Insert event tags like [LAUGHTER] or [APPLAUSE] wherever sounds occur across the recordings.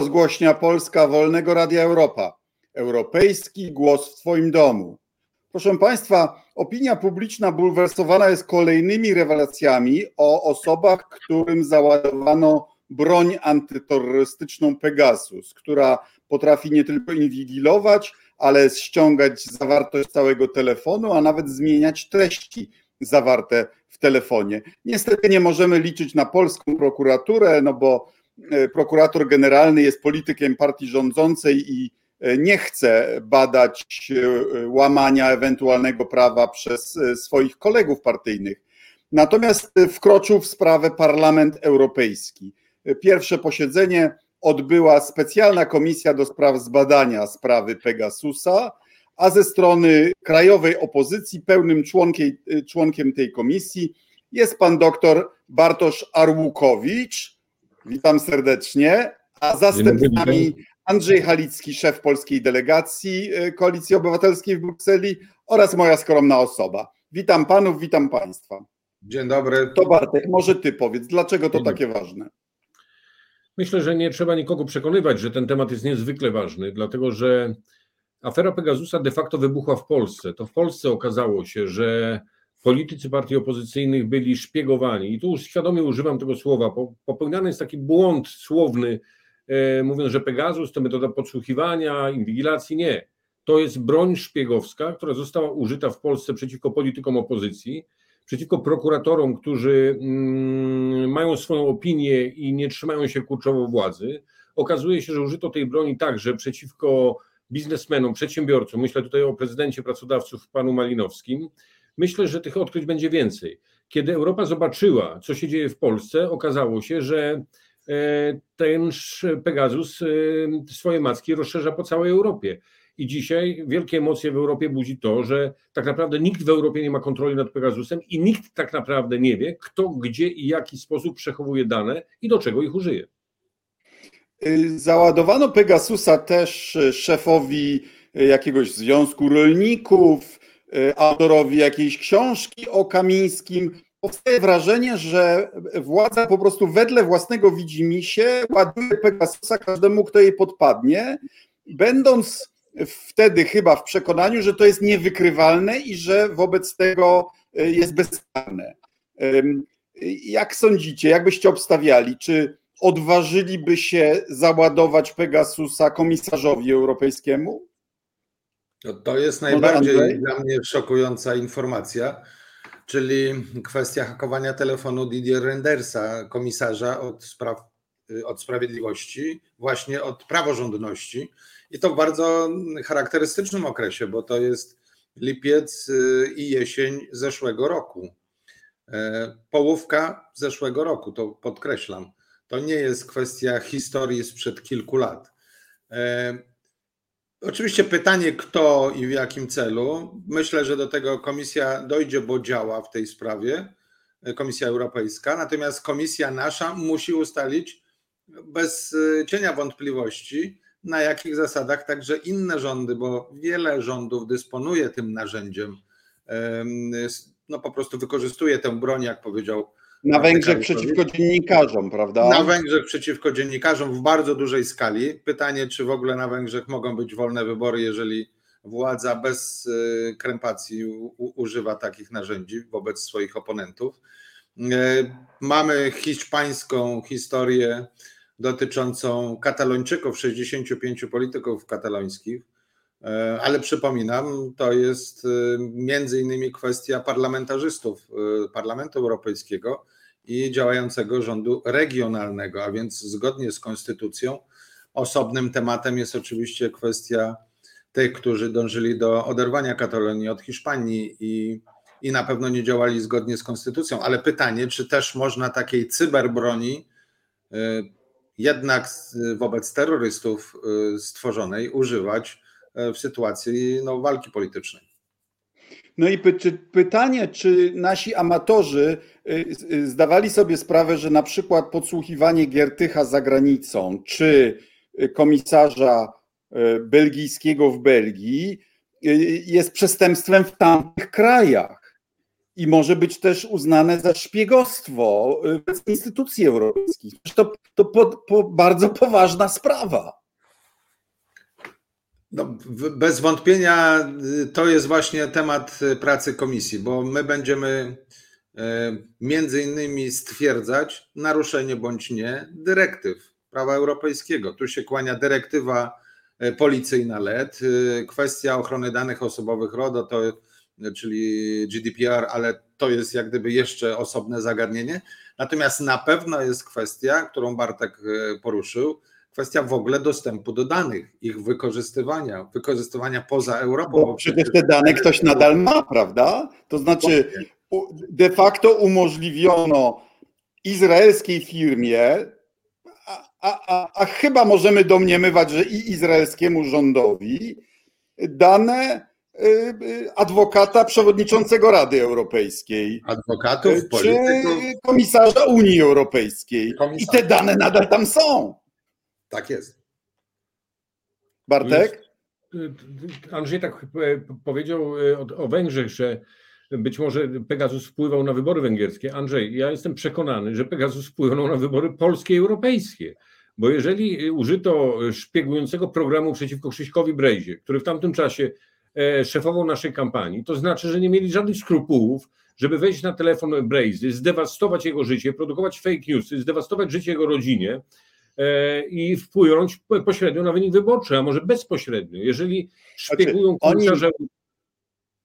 Rozgłośnia Polska Wolnego Radia Europa. Europejski głos w Twoim domu. Proszę Państwa, opinia publiczna bulwersowana jest kolejnymi rewelacjami o osobach, którym załadowano broń antyterrorystyczną Pegasus, która potrafi nie tylko inwigilować, ale ściągać zawartość całego telefonu, a nawet zmieniać treści zawarte w telefonie. Niestety nie możemy liczyć na polską prokuraturę, no bo prokurator generalny jest politykiem partii rządzącej i e, nie chce badać e, łamania ewentualnego prawa przez swoich kolegów partyjnych. Natomiast wkroczył w sprawę Parlament Europejski. Pierwsze posiedzenie odbyła specjalna komisja do spraw zbadania sprawy Pegasusa, a ze strony krajowej opozycji pełnym członkiem, członkiem tej komisji jest pan doktor Bartosz Arłukowicz. Witam serdecznie. A zastępcami Andrzej Halicki, szef polskiej delegacji e, Koalicji Obywatelskiej w Brukseli oraz moja skromna osoba. Witam panów, witam państwa. Dzień dobry. To Bartek, może ty powiedz, dlaczego to takie ważne? Myślę, że nie trzeba nikogo przekonywać, że ten temat jest niezwykle ważny, dlatego że afera Pegasusa de facto wybuchła w Polsce. To w Polsce okazało się, że politycy partii opozycyjnych byli szpiegowani. I tu już świadomie używam tego słowa. Popełniany jest taki błąd słowny, e, mówiąc, że Pegasus to metoda podsłuchiwania, inwigilacji. Nie. To jest broń szpiegowska, która została użyta w Polsce przeciwko politykom opozycji, przeciwko prokuratorom, którzy mm, mają swoją opinię i nie trzymają się kurczowo władzy. Okazuje się, że użyto tej broni także przeciwko biznesmenom, przedsiębiorcom. Myślę tutaj o prezydencie pracodawców, panu Malinowskim Myślę, że tych odkryć będzie więcej. Kiedy Europa zobaczyła, co się dzieje w Polsce, okazało się, że e, ten Pegasus e, swoje macki rozszerza po całej Europie. I dzisiaj wielkie emocje w Europie budzi to, że tak naprawdę nikt w Europie nie ma kontroli nad Pegasusem i nikt tak naprawdę nie wie, kto, gdzie i jaki sposób przechowuje dane i do czego ich użyje. Y, załadowano Pegasusa też szefowi jakiegoś związku rolników, autorowi jakiejś książki o Kamińskim, powstaje wrażenie, że władza po prostu wedle własnego widzimisię ładuje Pegasusa każdemu, kto jej podpadnie, będąc wtedy chyba w przekonaniu, że to jest niewykrywalne i że wobec tego y, jest bezkarne. Jak sądzicie, jak byście obstawiali, czy odważyliby się załadować Pegasusa komisarzowi europejskiemu? To, to jest najbardziej dla mnie szokująca informacja, czyli kwestia hakowania telefonu Didier Rendersa, komisarza od spraw y, od sprawiedliwości, właśnie od praworządności. I to w bardzo charakterystycznym okresie, bo to jest lipiec y, i jesień zeszłego roku. E, połówka zeszłego roku, to podkreślam. To nie jest kwestia historii sprzed kilku lat. E, Oczywiście pytanie, kto i w jakim celu. Myślę, że do tego komisja dojdzie, bo działa w tej sprawie, Komisja Europejska. Natomiast komisja nasza musi ustalić bez y, cienia wątpliwości, na jakich zasadach także inne rządy, bo wiele rządów dysponuje tym narzędziem, no po prostu wykorzystuje tę broń, jak powiedział na Węgrzech przeciwko dziennikarzom, prawda? Na Węgrzech przeciwko dziennikarzom w bardzo dużej skali. Pytanie, czy w ogóle na Węgrzech mogą być wolne wybory, jeżeli władza bez y, krępacji używa takich narzędzi wobec swoich oponentów. Y, mamy hiszpańską historię dotyczącą Katalończyków, 65 polityków katalońskich, ale przypominam, to jest między innymi kwestia parlamentarzystów Parlamentu Europejskiego, i działającego rządu regionalnego, a więc zgodnie z konstytucją osobnym tematem jest oczywiście kwestia tych, którzy dążyli do oderwania Katalonii od Hiszpanii i, i na pewno nie działali zgodnie z konstytucją. Ale pytanie, czy też można takiej cyberbroni jednak wobec terrorystów stworzonej używać w sytuacji no, walki politycznej? No i pytanie, czy nasi amatorzy y, y, zdawali sobie sprawę, że na przykład podsłuchiwanie Giertycha za granicą, czy y, komisarza belgijskiego w Belgii jest przestępstwem w tamtych krajach. i może być też uznane za szpiegostwo wobec instytucji europejskich. To, to po, po bardzo poważna sprawa. No, bez wątpienia y, to jest właśnie temat y, pracy komisji, bo my będziemy y, między innymi stwierdzać naruszenie bądź nie dyrektyw prawa europejskiego. Tu się kłania dyrektywa policyjna LED, kwestia ochrony danych osobowych RODO, to, czyli GDPR, ale to jest jak gdyby jeszcze osobne zagadnienie. Natomiast na pewno jest kwestia, którą Bartek poruszył, kwestia w ogóle dostępu do danych, ich wykorzystywania, wykorzystywania poza Europą. Bo przecież te dane ktoś nadal ma, prawda? To znaczy de facto umożliwiono izraelskiej firmie, a, a, a, chyba możemy domniemywać, że i izraelskiemu rządowi dane y, y, adwokata przewodniczącego Rady Europejskiej. Adwokatów, czy polityków. komisarza Unii Europejskiej. I te dane nadal tam są. Tak jest. Bartek? Y, Andrzej tak e, powiedział e, o Węgrzech, że być może Pegasus wpływał na wybory węgierskie. Andrzej, ja jestem przekonany, że Pegasus wpływał na wybory polskie i europejskie. Bo jeżeli użyto szpiegującego programu przeciwko Krzyśkowi Brejzie, który w tamtym czasie e, szefował naszej kampanii, to znaczy, że nie mieli żadnych skrupułów, żeby wejść na telefon Brejzy, zdewastować jego życie, produkować fake newsy, zdewastować życie jego rodzinie, i wpłynąć pośrednio na wynik wyborczy, a może bezpośrednio. Jeżeli szpiegują znaczy. Oni,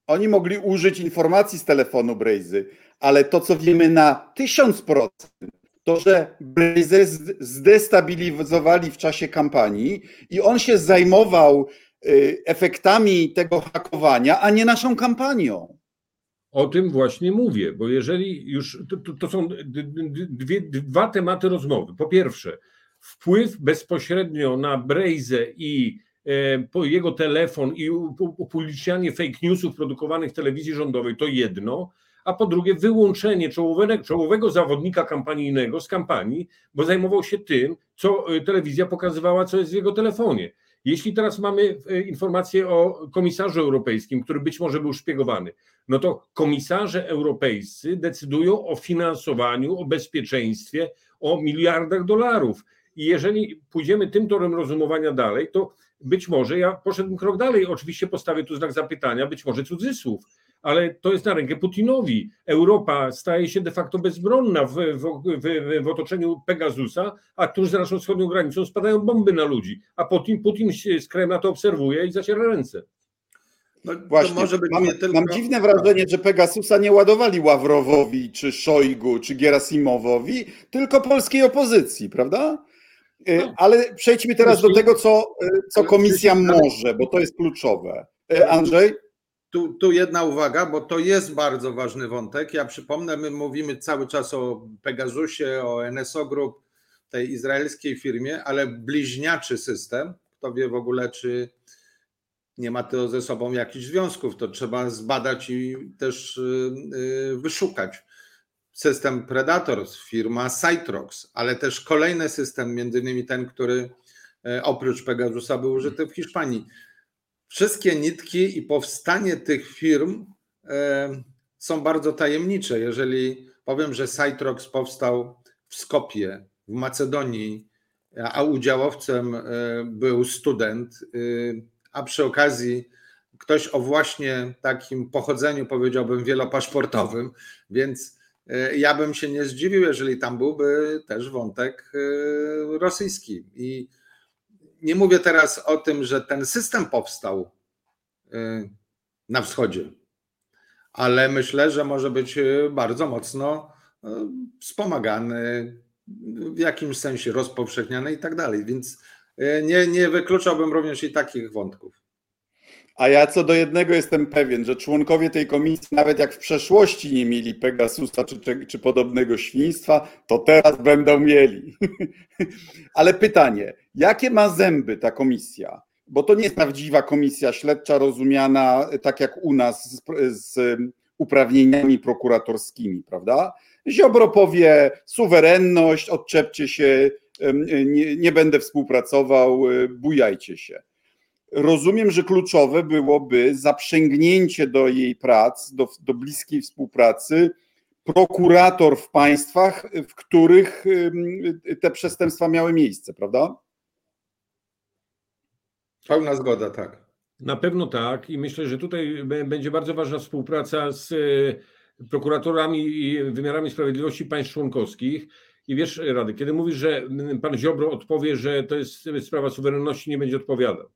oni mogli użyć informacji z telefonu Brejzy, ale to, co wiemy na tysiąc procent, to, że Brejzę zdestabilizowali w czasie kampanii i on się zajmował y, efektami tego hakowania, a nie naszą kampanią. O tym właśnie mówię, bo jeżeli już to, to są dwie, dwa tematy rozmowy. Po pierwsze, wpływ bezpośrednio na Brejzę i e, jego telefon i upublicznianie fake newsów produkowanych w telewizji rządowej to jedno, a po drugie wyłączenie czołowego, zawodnika kampanijnego z kampanii, bo zajmował się tym, co e, telewizja pokazywała, co jest w jego telefonie. Jeśli teraz mamy e, informację o komisarzu europejskim, który być może był szpiegowany, no to komisarze europejscy decydują o finansowaniu, o bezpieczeństwie, o miliardach dolarów. I jeżeli pójdziemy tym torem rozumowania dalej, to być może ja poszedłem krok dalej. Oczywiście postawię tu znak zapytania, być może cudzysłów, ale to jest na rękę Putinowi. Europa staje się de facto bezbronna w, w, w, w otoczeniu Pegasusa, a tuż za naszą wschodnią granicą spadają bomby na ludzi, a Putin, Putin z Kremla to obserwuje i zaciera ręce. No, Właśnie, może być mam, tylko... mam dziwne wrażenie, że Pegasusa nie ładowali Ławrowowi, czy Szojgu, czy Gerasimowowi, tylko polskiej opozycji, prawda? Y, no. Ale przejdźmy teraz do tego, co, y, co komisja może, bo to jest kluczowe. Y, Andrzej? Tu, tu jedna uwaga, bo to jest bardzo ważny wątek. Ja przypomnę, my mówimy cały czas o Pegasusie, o NSO Group, tej izraelskiej firmie, ale bliźniaczy system, kto wie w ogóle, czy nie ma to ze sobą jakichś związków, to trzeba zbadać i też wyszukać system Predator, firma Citrox, ale też kolejny system, między innymi ten, który e, oprócz Pegasusa był użyty w Hiszpanii. Wszystkie nitki i powstanie tych firm e, są bardzo tajemnicze. Jeżeli powiem, że Citrox powstał w Skopie, w Macedonii, a udziałowcem e, był student, a przy okazji ktoś o właśnie takim pochodzeniu, powiedziałbym, wielopaszportowym, więc ja bym się nie zdziwił, jeżeli tam byłby też wątek e, rosyjski. I nie mówię teraz o tym, że ten system powstał e, na wschodzie, ale myślę, że może być bardzo mocno wspomagany, w jakimś sensie rozpowszechniany i tak dalej. Więc nie, nie wykluczałbym również i takich wątków. A ja co do jednego jestem pewien, że członkowie tej komisji, nawet jak w przeszłości nie mieli Pegasusa czy, czy, czy podobnego świństwa, to teraz będą mieli. [LAUGHS] Ale pytanie, jakie ma zęby ta komisja? Bo to nie jest prawdziwa komisja śledcza rozumiana tak jak u nas z, z uprawnieniami prokuratorskimi, prawda? Ziobro powie suwerenność, odczepcie się, nie, nie będę współpracował, bujajcie się rozumiem, że kluczowe byłoby zaprzęgnięcie do jej prac, do, do bliskiej współpracy prokurator w państwach, w których te przestępstwa miały miejsce, prawda? Pełna zgoda, tak. Na pewno tak i myślę, że tutaj będzie bardzo ważna współpraca z e, prokuratorami i wymiarami sprawiedliwości państw członkowskich. I wiesz, Rady, kiedy mówisz, że pan Ziobro odpowie, że to jest sprawa suwerenności, nie będzie odpowiadał.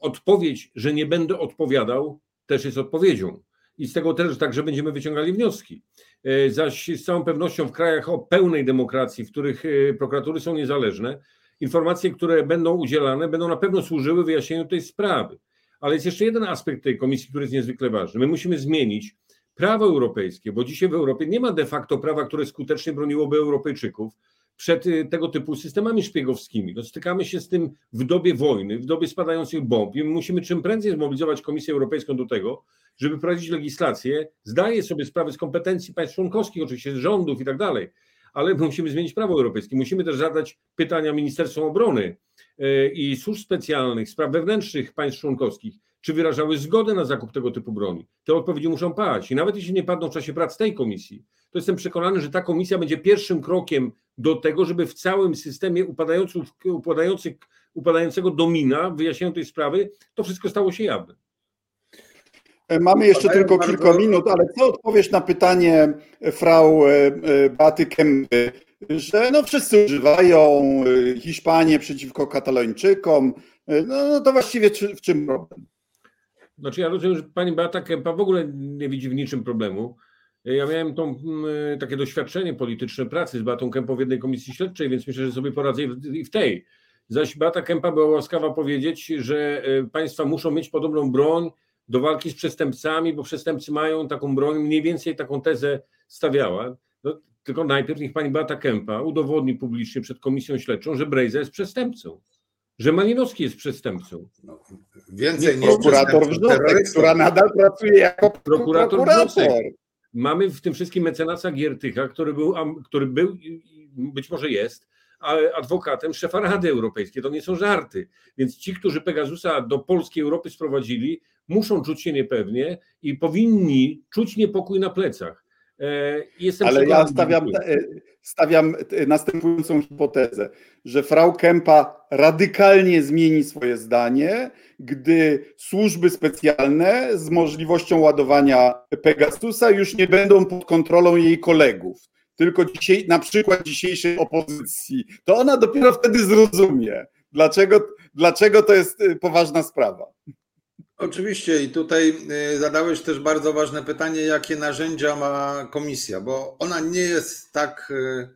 Odpowiedź, że nie będę odpowiadał, też jest odpowiedzią. I z tego też także będziemy wyciągali wnioski. E, zaś z całą pewnością w krajach o pełnej demokracji, w których e, prokuratury są niezależne, informacje, które będą udzielane, będą na pewno służyły wyjaśnieniu tej sprawy. Ale jest jeszcze jeden aspekt tej komisji, który jest niezwykle ważny. My musimy zmienić prawo europejskie, bo dzisiaj w Europie nie ma de facto prawa, które skutecznie broniłoby Europejczyków przed y, tego typu systemami szpiegowskimi. No, stykamy się z tym w dobie wojny, w dobie spadających bomb i musimy czym prędzej zmobilizować Komisję Europejską do tego, żeby prowadzić legislację. Zdaję sobie sprawę z kompetencji państw członkowskich, oczywiście z rządów i tak dalej, ale [LAUGHS] musimy zmienić prawo europejskie. Musimy też zadać pytania Ministerstwom Obrony e, i służb specjalnych, spraw wewnętrznych państw członkowskich, czy wyrażały zgodę na zakup tego typu broni. Te odpowiedzi muszą paść. I nawet jeśli nie padną w czasie prac tej komisji, to jestem przekonany, że ta komisja będzie pierwszym krokiem do tego, żeby w całym systemie upadającego domina, wyjaśnieniu tej sprawy, to wszystko stało się jawne. E, mamy jeszcze tylko bardzo... kilka minut, ale co odpowiesz na pytanie frau e, e, Baty Kempy, że no wszyscy używają Hiszpanię przeciwko Katalończykom, no, no to właściwie w czym problem? Znaczy ja rozumiem, że pani Beata Kempa w ogóle nie widzi w niczym problemu. Ja miałem tą, takie doświadczenie polityczne pracy z Beatą Kempą w jednej komisji śledczej, więc myślę, że sobie poradzę i w tej. Zaś Beata Kempa była łaskawa powiedzieć, że państwa muszą mieć podobną broń, do walki z przestępcami, bo przestępcy mają taką broń, mniej więcej taką tezę stawiała. No, tylko najpierw niech pani Beata Kępa udowodni publicznie przed komisją śledczą, że Brejza jest przestępcą, że Malinowski jest przestępcą. No, więcej niż prokurator Wrzosek, która nadal pracuje jako prokurator. prokurator. Mamy w tym wszystkim mecenasa Giertycha, który był, który był być może jest, adwokatem szefa Rady Europejskiej. To nie są żarty. Więc ci, którzy Pegasusa do polskiej Europy sprowadzili, muszą czuć się niepewnie i powinni czuć niepokój na plecach. E, jestem Ale ja stawiam, stawiam następującą hipotezę, że Frau Kempa radykalnie zmieni swoje zdanie, gdy służby specjalne z możliwością ładowania Pegasusa już nie będą pod kontrolą jej kolegów, tylko dzisiaj, na przykład dzisiejszej opozycji. To ona dopiero wtedy zrozumie, dlaczego, dlaczego to jest e, poważna sprawa. Oczywiście i tutaj y, zadałeś też bardzo ważne pytanie, jakie narzędzia ma komisja, bo ona nie jest tak y,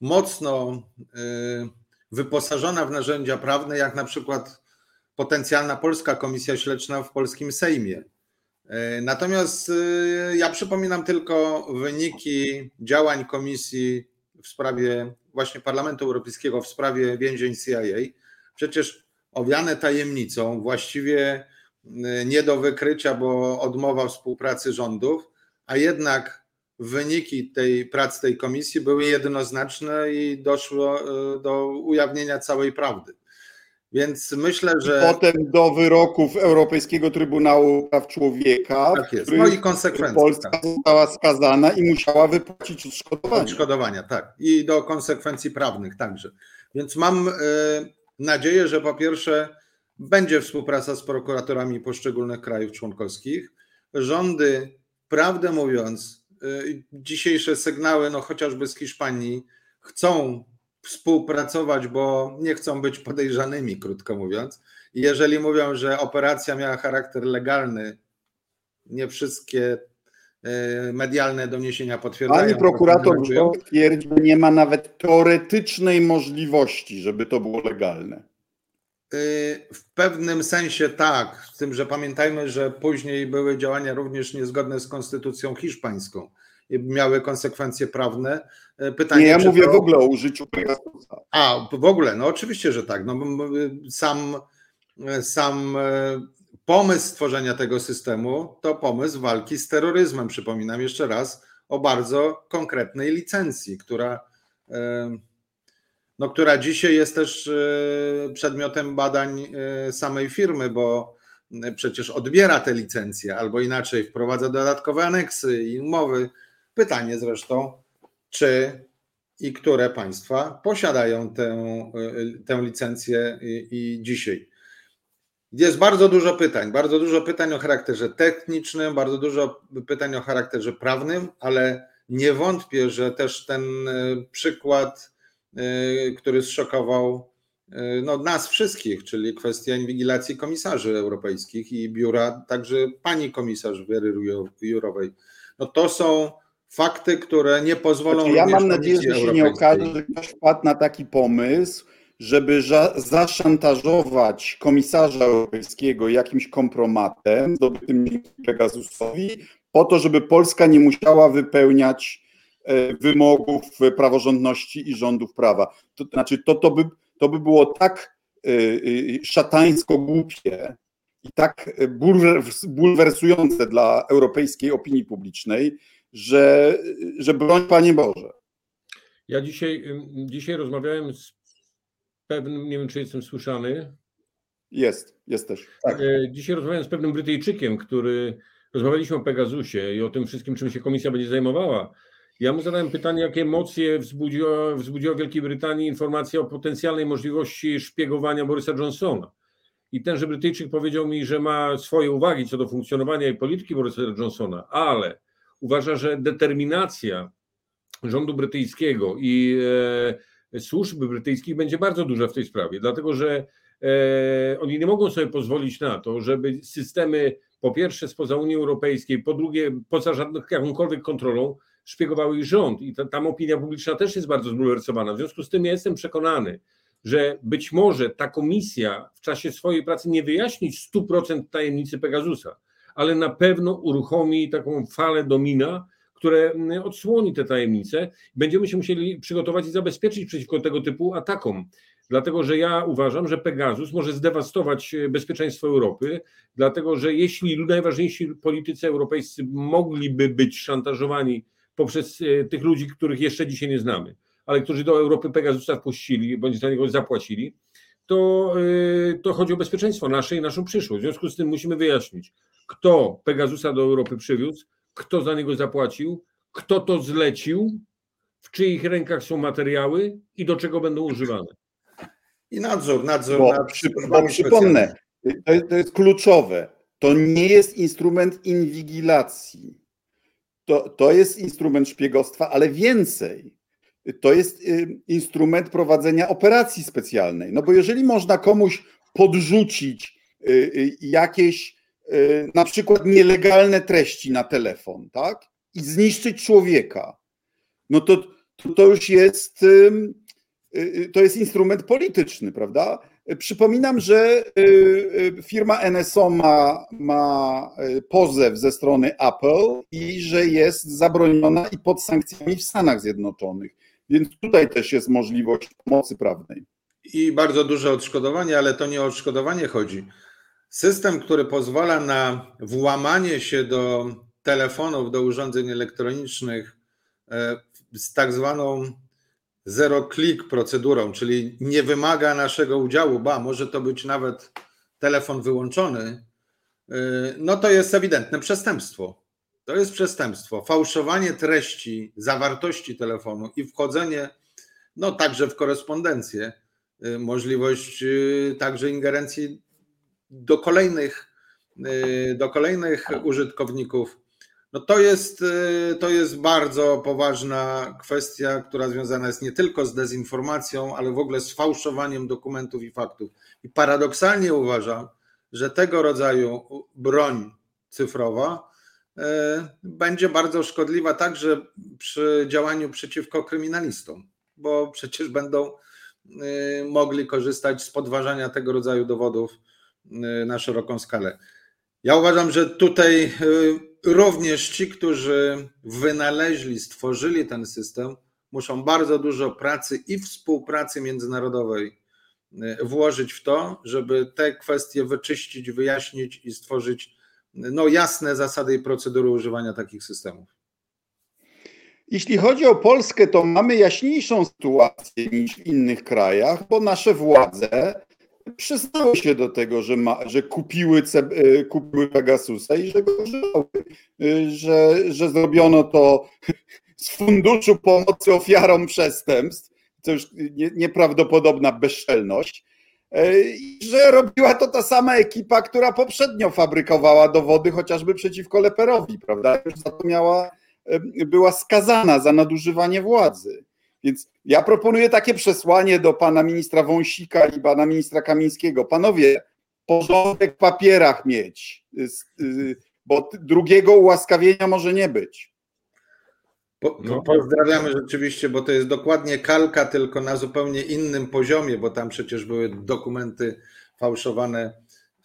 mocno y, wyposażona w narzędzia prawne, jak na przykład potencjalna polska komisja śledcza w polskim Sejmie. Natomiast ja przypominam tylko wyniki działań komisji w sprawie właśnie Parlamentu Europejskiego w sprawie więzień CIA. Przecież owiane tajemnicą właściwie nie do wykrycia, bo odmowa współpracy rządów, a jednak wyniki tej pracy tej komisji były jednoznaczne i doszło e, do ujawnienia całej prawdy. Więc myślę, że. Potem do wyroków Europejskiego Trybunału Praw Człowieka. Tak jest. No i konsekwencje. Polska tak. została skazana i musiała wypłacić odszkodowania. Odszkodowania, tak. I do konsekwencji prawnych także. Więc mam e, nadzieję, że po pierwsze będzie współpraca z prokuratorami poszczególnych krajów członkowskich. Rządy, prawdę mówiąc, y, dzisiejsze sygnały, no chociażby z Hiszpanii, chcą współpracować, bo nie chcą być podejrzanymi, krótko mówiąc. Jeżeli mówią, że operacja miała charakter legalny, nie wszystkie y, medialne doniesienia potwierdzają. Pani prokurator twierdzi, że nie ma nawet teoretycznej możliwości, żeby to było legalne. Y, w pewnym sensie tak, z tym, że pamiętajmy, że później były działania również niezgodne z konstytucją hiszpańską i miały konsekwencje prawne. Y, pytanie, Nie, ja mówię to... w ogóle o użyciu Pegasusa. A, w ogóle, no oczywiście, że tak. No, sam, sam e, pomysł stworzenia tego systemu to pomysł walki z terroryzmem. Przypominam jeszcze raz o bardzo konkretnej licencji, która e, no, która dzisiaj jest też przedmiotem badań samej firmy, bo przecież odbiera te licencje, albo inaczej wprowadza dodatkowe aneksy i umowy. Pytanie zresztą, czy i które państwa posiadają tę, tę licencję i, i dzisiaj. Jest bardzo dużo pytań, bardzo dużo pytań o charakterze technicznym, bardzo dużo pytań o charakterze prawnym, ale nie wątpię, że też ten e, przykład, e, który zszokował e, no, nas wszystkich, czyli kwestia inwigilacji komisarzy europejskich i biura, także pani komisarz Wiery Jurowej. No to są fakty, które nie pozwolą. Znaczy, ja mam nadzieję, że się nie okaże, że ktoś wpadł na taki pomysł, żeby zaszantażować komisarza europejskiego jakimś kompromatem zdobytym Pegasusowi, po to, żeby Polska nie musiała wypełniać wymogów praworządności i rządów prawa. To znaczy, to, to, by, to by było tak e, e, szatańsko głupie i tak bulwersujące dla europejskiej opinii publicznej, że, że broń Panie Boże. Ja dzisiaj, dzisiaj rozmawiałem z pewnym, nie wiem czy jestem słyszany. Jest, jesteś. Tak. E, dzisiaj rozmawiałem z pewnym Brytyjczykiem, który rozmawialiśmy o Pegasusie i o tym wszystkim, czym się komisja będzie zajmowała. Ja mu zadałem pytanie, jakie emocje wzbudziła, wzbudziła w Wielkiej Brytanii informacja o potencjalnej możliwości szpiegowania Borysa Johnsona. I tenże Brytyjczyk powiedział mi, że ma swoje uwagi co do funkcjonowania i polityki Borysa Johnsona, ale uważa, że determinacja rządu brytyjskiego i e, służb brytyjskich będzie bardzo duża w tej sprawie, dlatego że e, oni nie mogą sobie pozwolić na to, żeby systemy po pierwsze spoza Unii Europejskiej, po drugie poza żadną, jakąkolwiek kontrolą szpiegowały ich rząd i ta, tam opinia publiczna też jest bardzo zbulwersowana. W związku z tym ja jestem przekonany, że być może ta komisja w czasie swojej pracy nie wyjaśni 100% tajemnicy Pegasusa, ale na pewno uruchomi taką falę domina, które mm, odsłoni te tajemnice. Będziemy się musieli przygotować i zabezpieczyć przeciwko tego typu atakom. Dlatego, że ja uważam, że Pegasus może zdewastować e, bezpieczeństwo Europy, dlatego, że jeśli najważniejsi politycy europejscy mogliby być szantażowani poprzez e, tych ludzi, których jeszcze dzisiaj nie znamy, ale którzy do Europy Pegasusa wpuścili, bądź za niego zapłacili, to, e, to chodzi o bezpieczeństwo nasze i naszą przyszłość. W związku z tym musimy wyjaśnić, kto Pegasusa do Europy przywiózł, kto za niego zapłacił, kto to zlecił, w czyich rękach są materiały i do czego będą używane. I nadzór, nadzór bo, nad przy, bo przypomnę, to jest, to jest kluczowe. To nie jest instrument inwigilacji. To, to jest instrument szpiegostwa, ale więcej. To jest y, instrument prowadzenia operacji specjalnej. No bo jeżeli można komuś podrzucić y, y, jakieś na przykład nielegalne treści na telefon, tak? I zniszczyć człowieka, no to, to, to już jest to jest instrument polityczny, prawda? Przypominam, że firma NSO ma, ma pozew ze strony Apple i że jest zabroniona i pod sankcjami w Stanach Zjednoczonych. Więc tutaj też jest możliwość pomocy prawnej. I bardzo duże odszkodowanie, ale to nie o odszkodowanie chodzi. System, który pozwala na włamanie się do telefonów, do urządzeń elektronicznych z tak zwaną zero-click procedurą, czyli nie wymaga naszego udziału, ba, może to być nawet telefon wyłączony, e, no to jest ewidentne przestępstwo. To jest przestępstwo. Fałszowanie treści, zawartości telefonu i wchodzenie, no także w korespondencję, e, możliwość także ingerencji do kolejnych, y, do kolejnych użytkowników. No to jest, y, to jest bardzo poważna kwestia, która związana jest nie tylko z dezinformacją, ale w ogóle z fałszowaniem dokumentów i faktów. I paradoksalnie uważam, że tego rodzaju broń cyfrowa y, będzie bardzo szkodliwa także przy działaniu przeciwko kryminalistom, bo przecież będą mogli korzystać z podważania tego rodzaju dowodów Y, na szeroką skalę. Ja uważam, że tutaj y, również ci, którzy wynaleźli, stworzyli ten system, muszą bardzo dużo pracy i współpracy międzynarodowej y, włożyć w to, żeby te kwestie wyczyścić, wyjaśnić i stworzyć no, jasne zasady i procedury używania takich systemów. Jeśli chodzi o Polskę, to mamy jaśniejszą sytuację niż w innych krajach, bo nasze władze przyznały się do tego, że, ma, że kupiły, e, kupiły Pegasusa i że go używały, e, że, że zrobiono to [LAUGHS] z funduszu pomocy ofiarom przestępstw, to już nie, nieprawdopodobna bezczelność, e, i że robiła to ta sama ekipa, która poprzednio fabrykowała dowody chociażby przeciwko Leperowi, prawda? Już za to miała, była skazana za nadużywanie władzy. Więc ja proponuję takie przesłanie do pana ministra Wąsika i pana ministra Kamińskiego. Panowie, porządek w papierach mieć, y, bo drugiego ułaskawienia może nie być. Po, no. Pozdrawiamy rzeczywiście, bo to jest dokładnie kalka, tylko na zupełnie innym poziomie, bo tam przecież były dokumenty fałszowane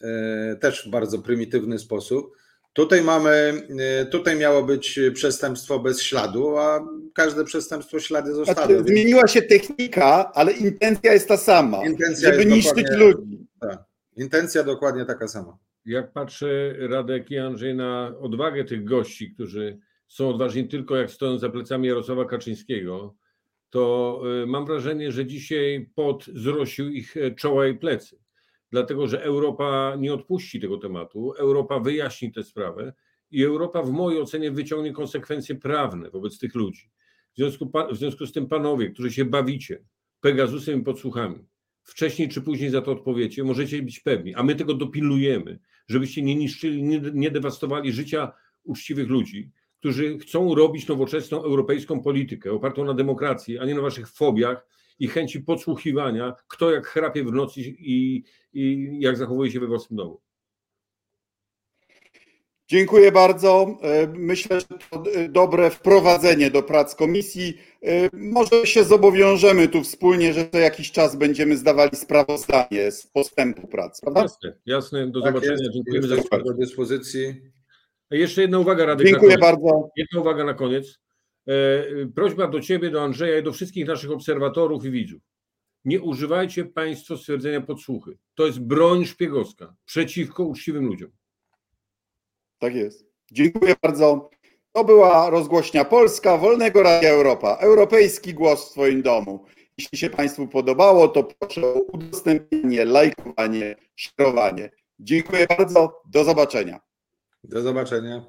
e, też w bardzo prymitywny sposób. Tutaj mamy, e, tutaj miało być przestępstwo bez śladu, a każde przestępstwo ślady zostały. Znaczy, zmieniła się technika, ale intencja jest ta sama, intencja żeby niszczyć ludzi. Tak. Intencja dokładnie taka sama. Jak patrzę, Radek i Andrzej, na odwagę tych gości, którzy są odważni tylko jak stoją za plecami Jarosława Kaczyńskiego, to e, mam wrażenie, że dzisiaj pot zrosił ich e, czoła i plecy dlatego że Europa nie odpuści tego tematu, Europa wyjaśni tę sprawę i Europa w mojej ocenie wyciągnie konsekwencje prawne wobec tych ludzi. W związku, w związku z tym, panowie, którzy się bawicie Pegasusem i podsłuchami, wcześniej czy później za to odpowiecie, możecie być pewni, a my tego dopilnujemy, żebyście nie niszczyli, nie, nie dewastowali życia uczciwych ludzi, którzy chcą robić nowoczesną europejską politykę opartą na demokracji, a nie na waszych fobiach i chęci podsłuchiwania, kto jak chrapie w nocy i, i jak zachowuje się we własnym domu. Dziękuję bardzo. E, myślę, że to dobre wprowadzenie do prac komisji. E, może się zobowiążemy tu wspólnie, że co jakiś czas będziemy zdawali sprawozdanie z postępu prac, prawda? Jasne, jasne. Do tak zobaczenia. Jest, Dziękujemy za do dyspozycji. Jeszcze jedna uwaga, Radek. Dziękuję bardzo. Jedna uwaga na koniec. E, prośba do Ciebie, do Andrzeja i do wszystkich naszych obserwatorów i widzów. Nie używajcie Państwo stwierdzenia podsłuchy. To jest broń szpiegowska przeciwko uczciwym ludziom. Tak jest. Dziękuję bardzo. To była rozgłośnia Polska, Wolnego Radia Europa. Europejski głos w Twoim domu. Jeśli się Państwu podobało, to proszę o udostępnienie, lajkowanie, szerowanie. Dziękuję bardzo. Do zobaczenia. Do zobaczenia.